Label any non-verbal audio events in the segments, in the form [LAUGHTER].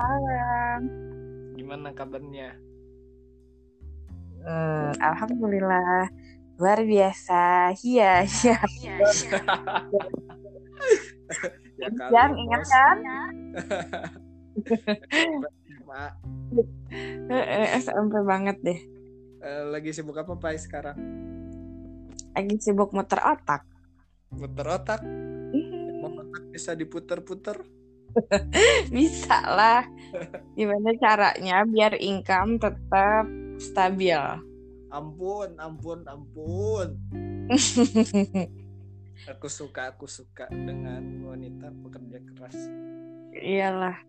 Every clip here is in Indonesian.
malam. Gimana kabarnya? Hmm, Alhamdulillah. Luar biasa. Iya, iya. ya kali, Yang ingat kan? Eh, SMP banget deh. eh, lagi sibuk apa Pai sekarang? Lagi sibuk muter otak. Puter otak? Emang otak bisa diputer-puter? [LAUGHS] Bisa lah. Gimana caranya biar income tetap stabil? Ampun, ampun, ampun. [LAUGHS] Aku suka, aku suka dengan wanita pekerja keras. Iyalah.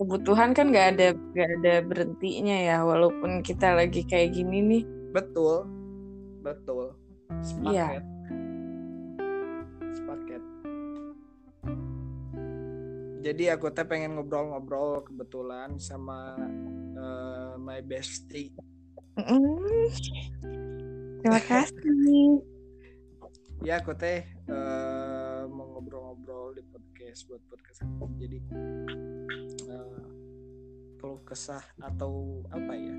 Kebutuhan kan gak ada gak ada berhentinya ya walaupun kita lagi kayak gini nih. Betul, betul. Iya. Jadi aku teh pengen ngobrol-ngobrol kebetulan sama eh, my bestie. Mm. Terima kasih. Ya aku teh eh, mau ngobrol-ngobrol di podcast buat podcast aku. Jadi keluh kesah atau apa ya?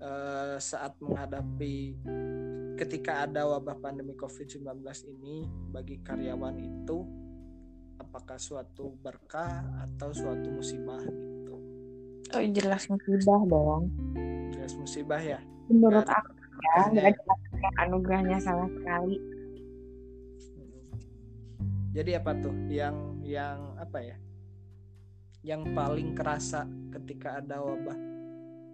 eh, saat menghadapi ketika ada wabah pandemi COVID-19 ini bagi karyawan itu apakah suatu berkah atau suatu musibah gitu. Oh jelas musibah dong. Jelas musibah ya. Menurut ada aku ya nggak ada anugerahnya sama sekali. Jadi apa tuh yang yang apa ya? Yang paling kerasa ketika ada wabah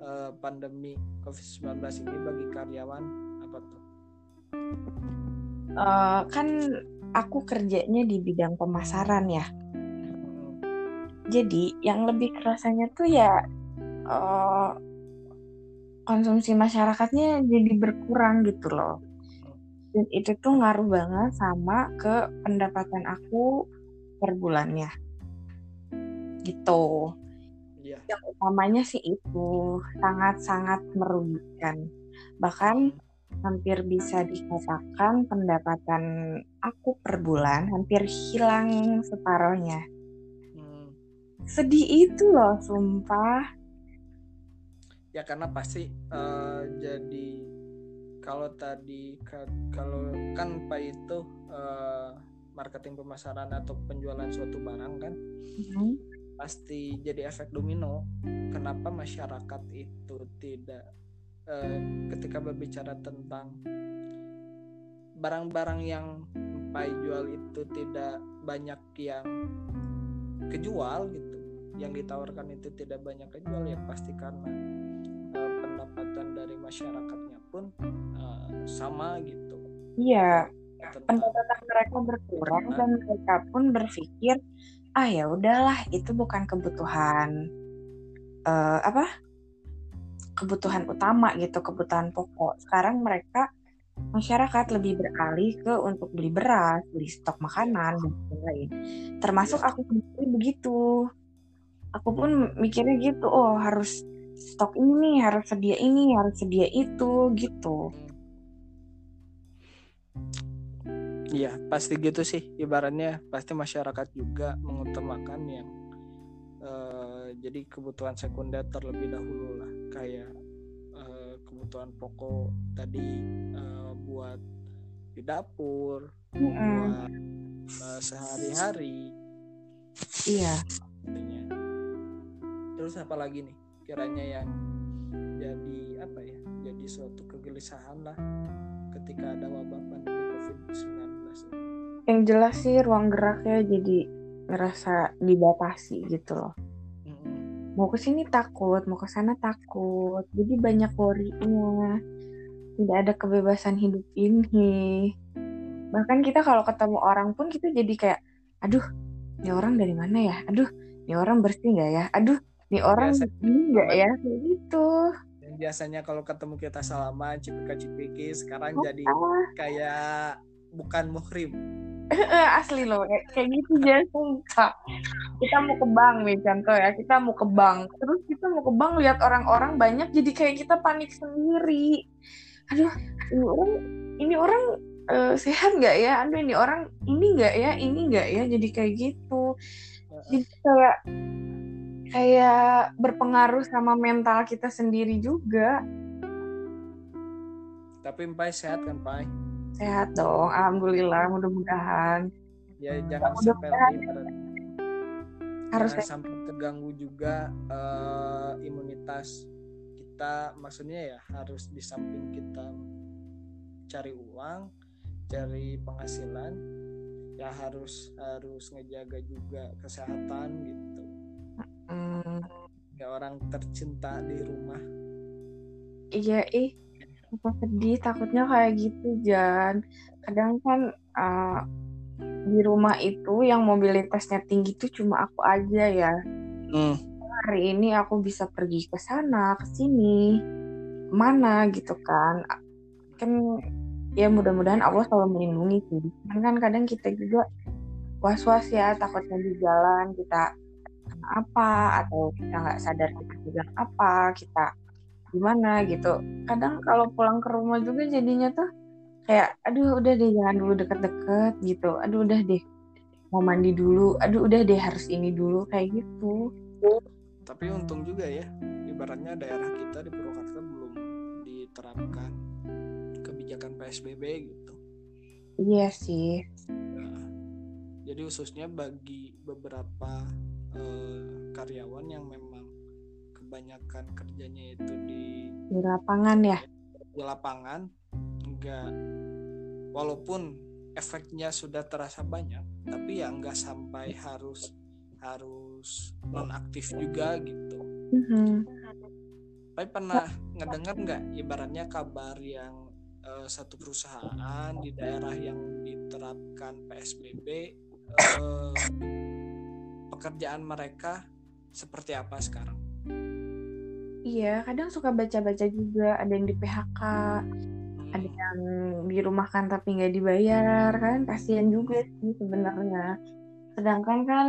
eh, pandemi COVID-19 ini bagi karyawan apa tuh? Eh, kan aku kerjanya di bidang pemasaran ya. Hmm, Jadi yang lebih kerasanya tuh ya eh, konsumsi masyarakatnya jadi berkurang gitu loh. Dan itu tuh ngaruh banget sama ke pendapatan aku per bulannya. Gitu. Iya. Yang utamanya sih itu sangat-sangat merugikan. Bahkan hampir bisa dikatakan pendapatan aku per bulan hampir hilang separohnya. Hmm. Sedih itu loh, sumpah. ya karena pasti eh, jadi kalau tadi ka- kalau kan pak itu eh, marketing pemasaran atau penjualan suatu barang kan Mhm. pasti jadi efek domino kenapa masyarakat itu tidak eh, ketika berbicara tentang barang-barang yang Pai jual itu tidak banyak yang kejual gitu yang ditawarkan itu tidak banyak kejual ya pasti karena eh, pendapatan dari masyarakatnya pun eh, sama gitu Iya, Tentang- pendapatan mereka berkurang dan mereka pun berpikir, ah ya udahlah itu bukan kebutuhan eh, apa? Kebutuhan utama gitu, kebutuhan pokok. Sekarang mereka masyarakat lebih beralih ke untuk beli beras, beli stok makanan dan lain-lain. Termasuk aku sendiri begitu. Aku pun mikirnya gitu, oh harus stok ini, harus sedia ini, harus sedia itu gitu. Iya, pasti gitu sih. Ibaratnya pasti masyarakat juga mengutamakan yang eh, jadi kebutuhan sekunder terlebih dahulu lah, kayak eh, kebutuhan pokok tadi eh, buat di dapur, Mm-mm. buat eh, sehari-hari. Iya. Terus apa lagi nih kiranya yang jadi apa ya? Jadi suatu kegelisahan lah ketika ada wabah pandemi COVID-19 ini. yang jelas sih ruang geraknya jadi ngerasa dibatasi gitu loh. Mau ke sini takut, mau ke sana takut. Jadi banyak worry-nya. Tidak ada kebebasan hidup ini. Bahkan kita kalau ketemu orang pun kita jadi kayak, aduh, ini orang dari mana ya? Aduh, ini orang bersih nggak ya? Aduh, ini orang ini nggak ya? Kayak gitu. Yang biasanya kalau ketemu kita salaman cipika cipiki sekarang jadi Ah, kayak bukan muhrim [LAUGHS] asli loh, kayak, kayak gitu aja sumpah. Kita mau ke bank nih contoh ya, kita mau ke bank. Terus kita mau ke bank lihat orang-orang banyak jadi kayak kita panik sendiri. Aduh, ini orang ini orang eh, sehat nggak ya? Aduh, ini orang ini nggak ya? Ini nggak ya? Jadi kayak gitu. Jadi kayak kayak berpengaruh sama mental kita sendiri juga. Tapi Pai sehat kan Pai? Sehat dong, alhamdulillah mudah-mudahan. Ya jangan sampai lagi harus jangan sampai terganggu juga uh, imunitas kita. Maksudnya ya harus di samping kita cari uang cari penghasilan ya harus harus ngejaga juga kesehatan gitu. Mm. ya orang tercinta di rumah. Iya ih apa sedih takutnya kayak gitu Jan. Kadang kan uh, di rumah itu yang mobilitasnya tinggi itu cuma aku aja ya. Mm. hari ini aku bisa pergi ke sana ke sini mana gitu kan. Kan ya mudah-mudahan Allah selalu melindungi sih. Kan kan kadang kita juga was-was ya takutnya di jalan kita apa atau kita nggak sadar kita bilang apa kita gimana gitu kadang kalau pulang ke rumah juga jadinya tuh kayak aduh udah deh jangan dulu deket-deket gitu aduh udah deh mau mandi dulu aduh udah deh harus ini dulu kayak gitu tapi untung juga ya ibaratnya daerah kita di Purwakarta belum diterapkan kebijakan PSBB gitu. Iya sih. Nah, jadi khususnya bagi beberapa uh, karyawan yang memang kebanyakan kerjanya itu di di lapangan ya. Di lapangan enggak walaupun efeknya sudah terasa banyak, tapi ya enggak sampai harus harus nonaktif juga gitu. Mm -hmm. Tapi pernah ngedengar nggak ibaratnya kabar yang uh, satu perusahaan di daerah yang diterapkan PSBB uh, eh, pekerjaan mereka seperti apa sekarang? Iya, kadang suka baca-baca juga. Ada yang di PHK, hmm. ada yang dirumahkan tapi nggak dibayar. Kan, kasihan juga sih sebenarnya. Sedangkan kan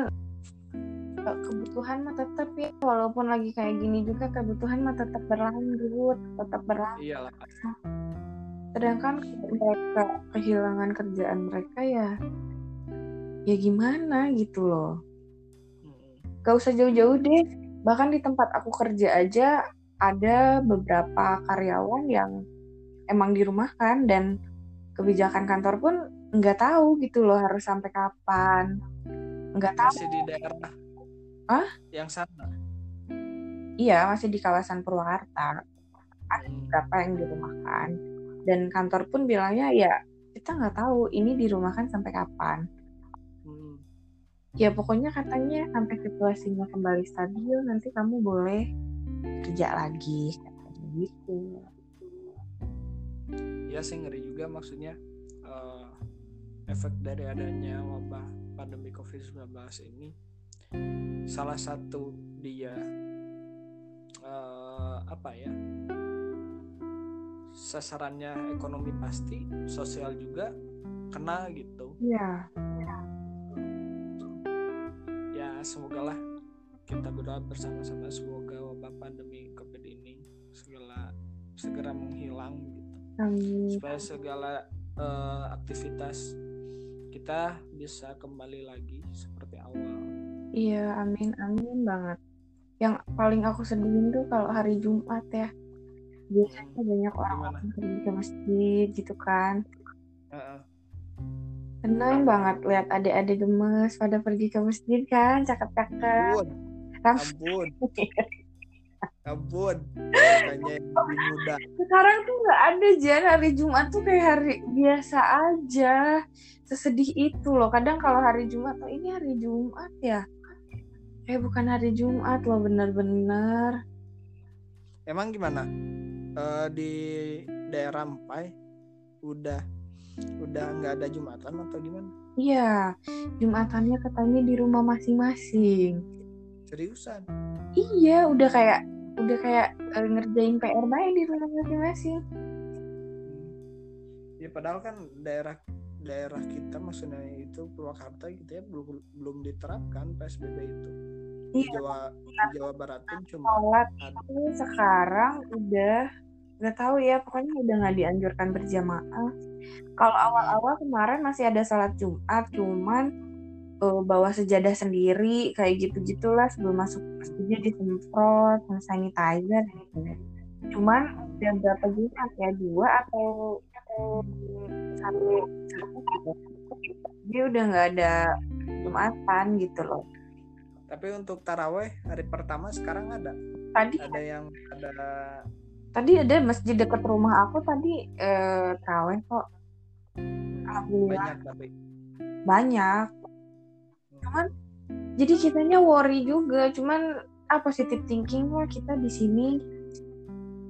eh, kebutuhan mah tetap ya. Walaupun lagi kayak gini juga kebutuhan mah tetap berlanjut tetap berlanjut iyalah. Sedangkan mereka kehilangan kerjaan mereka ya ya gimana gitu loh. Gak usah jauh-jauh deh bahkan di tempat aku kerja aja ada beberapa karyawan yang emang dirumahkan dan kebijakan kantor pun nggak tahu gitu loh harus sampai kapan. Nggak tahu. Masih di daerah ah yang sana? Iya masih di kawasan Purwakarta. Ada hmm. beberapa yang dirumahkan. Dan kantor pun bilangnya ya kita nggak tahu ini dirumahkan sampai kapan. Ya pokoknya katanya sampai situasinya kembali stabil nanti kamu boleh kerja lagi katanya gitu. Ya sih ngeri juga maksudnya uh, efek dari adanya wabah pandemi COVID-19 ini. Salah satu dia uh, apa ya sasarannya ekonomi pasti sosial juga kena gitu. Ya semoga lah kita berdoa bersama-sama. Semoga wabah pandemi covid ini segala segera menghilang gitu. Amin. supaya segala uh, aktivitas kita bisa kembali lagi seperti awal. Iya amin amin banget. Yang paling aku sedihin tuh kalau hari Jumat ya. Biasanya banyak orang-orang pergi ke masjid gitu kan. Uh-uh. Senang banget lihat adik-adik gemes pada pergi ke masjid kan cakep-cakep. Ampun. Ampun. Tanya yang muda. Sekarang tuh nggak ada jan hari Jumat tuh kayak hari biasa aja. Sesedih itu loh. Kadang kalau hari Jumat tuh ini hari Jumat ya? Kayak bukan hari Jumat loh bener-bener. Emang gimana? Uh, di daerah Empai udah udah nggak ada jumatan atau gimana? Iya, jumatannya katanya di rumah masing-masing. Seriusan? Iya, udah kayak udah kayak uh, ngerjain PR baik di rumah masing-masing. Ya padahal kan daerah daerah kita maksudnya itu Purwakarta gitu ya belum belum diterapkan PSBB itu. Iya. Jawa Jawa Barat pun cuma sekarang udah nggak tahu ya pokoknya udah nggak dianjurkan berjamaah. Kalau awal-awal kemarin masih ada sholat Jumat cuman uh, bawa sejadah sendiri kayak gitu gitulah sebelum masuk masjidnya disemprot sanitizer gitu. Cuman udah berapa jumat ya dua atau satu satu dia udah nggak ada jumatan gitu loh. Tapi untuk taraweh hari pertama sekarang ada? Tadi ada yang ada tadi ada masjid dekat rumah aku tadi eh, taraweh kok. Alhamdulillah. Banyak tapi. Banyak. Cuman jadi kitanya worry juga. Cuman ah positive thinking lah kita di sini.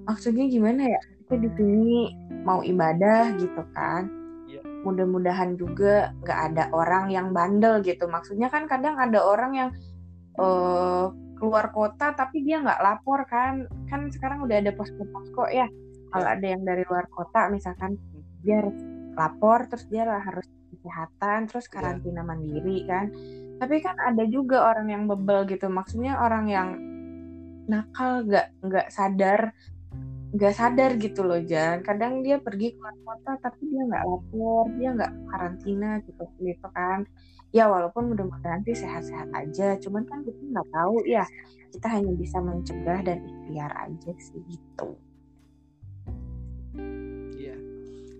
Maksudnya gimana ya? Kita di sini mau ibadah gitu kan. Iya. mudah-mudahan juga nggak ada orang yang bandel gitu. Maksudnya kan kadang ada orang yang eh, keluar kota tapi dia nggak lapor kan. Kan sekarang udah ada posko-posko ya. Kalau Iya. ada yang dari luar kota misalkan dia harus lapor terus dia harus kesehatan terus karantina mandiri kan. Tapi kan ada juga orang yang bebel gitu. Maksudnya orang yang nakal nggak nggak sadar nggak sadar gitu loh Jan. Kadang dia pergi keluar kota tapi dia nggak lapor dia nggak karantina gitu gitu kan ya walaupun mudah-mudahan sih sehat-sehat aja cuman kan kita nggak tahu ya kita hanya bisa mencegah dan ikhtiar aja sih gitu. Iya.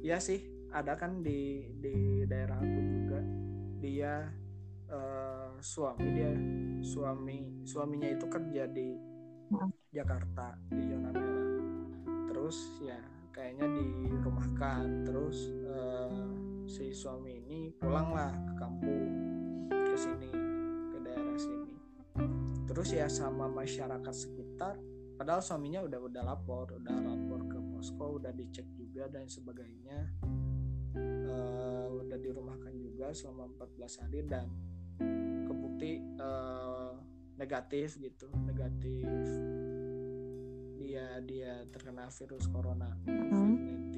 Iya sih ada kan di di daerah aku juga dia eh, suami dia suami suaminya itu kerja di Hmm. Jakarta di zona merah. Terus ya kayaknya dirumahkan terus eh, si suami ini pulanglah ke kampung ke sini ke daerah sini. Terus ya sama masyarakat sekitar padahal suaminya udah udah lapor udah lapor ke posko udah dicek juga dan sebagainya. Eh, udah dirumahkan juga selama 14 hari dan kebukti eh, negatif gitu negatif. Dia dia terkena virus corona COVID-19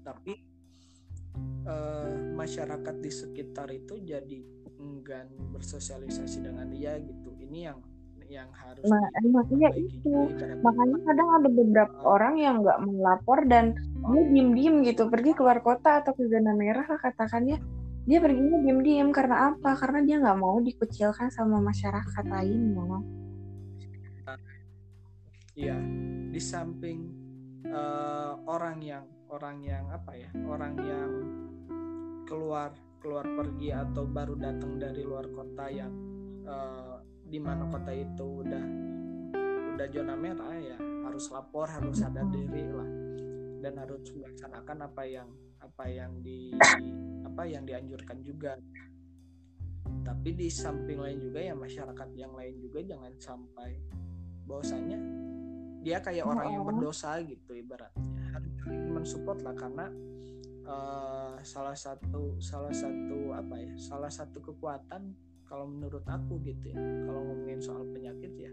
tapi eh, masyarakat di sekitar itu jadi enggan bersosialisasi dengan dia gitu. Ini yang yang harus Nah, makanya itu. makanya kadang ada beberapa orang yang nggak melapor dan dia diem-diem gitu pergi keluar kota atau ke zona merah lah katakannya. Dia perginya diem-diem karena apa? Karena dia nggak mau dikucilkan sama masyarakat lainnya Iya, di samping eh, orang yang orang yang apa ya, orang yang keluar keluar pergi atau baru datang dari luar kota yang eh, di mana kota itu udah udah zona merah ya harus lapor harus sadar diri lah. Dan harus melaksanakan apa yang apa yang di apa yang dianjurkan juga. Tapi di samping lain juga ya masyarakat yang lain juga jangan sampai bahwasanya dia kayak orang yang Oh. berdosa gitu ibaratnya. Harus mensupport lah karena eh, salah satu salah satu apa ya salah satu kekuatan kalau menurut aku gitu ya kalau ngomongin soal penyakit ya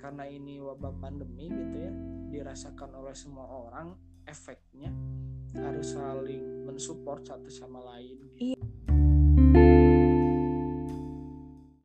karena ini wabah pandemi gitu ya dirasakan oleh semua orang efeknya harus saling mensupport satu sama lain gitu. Iya.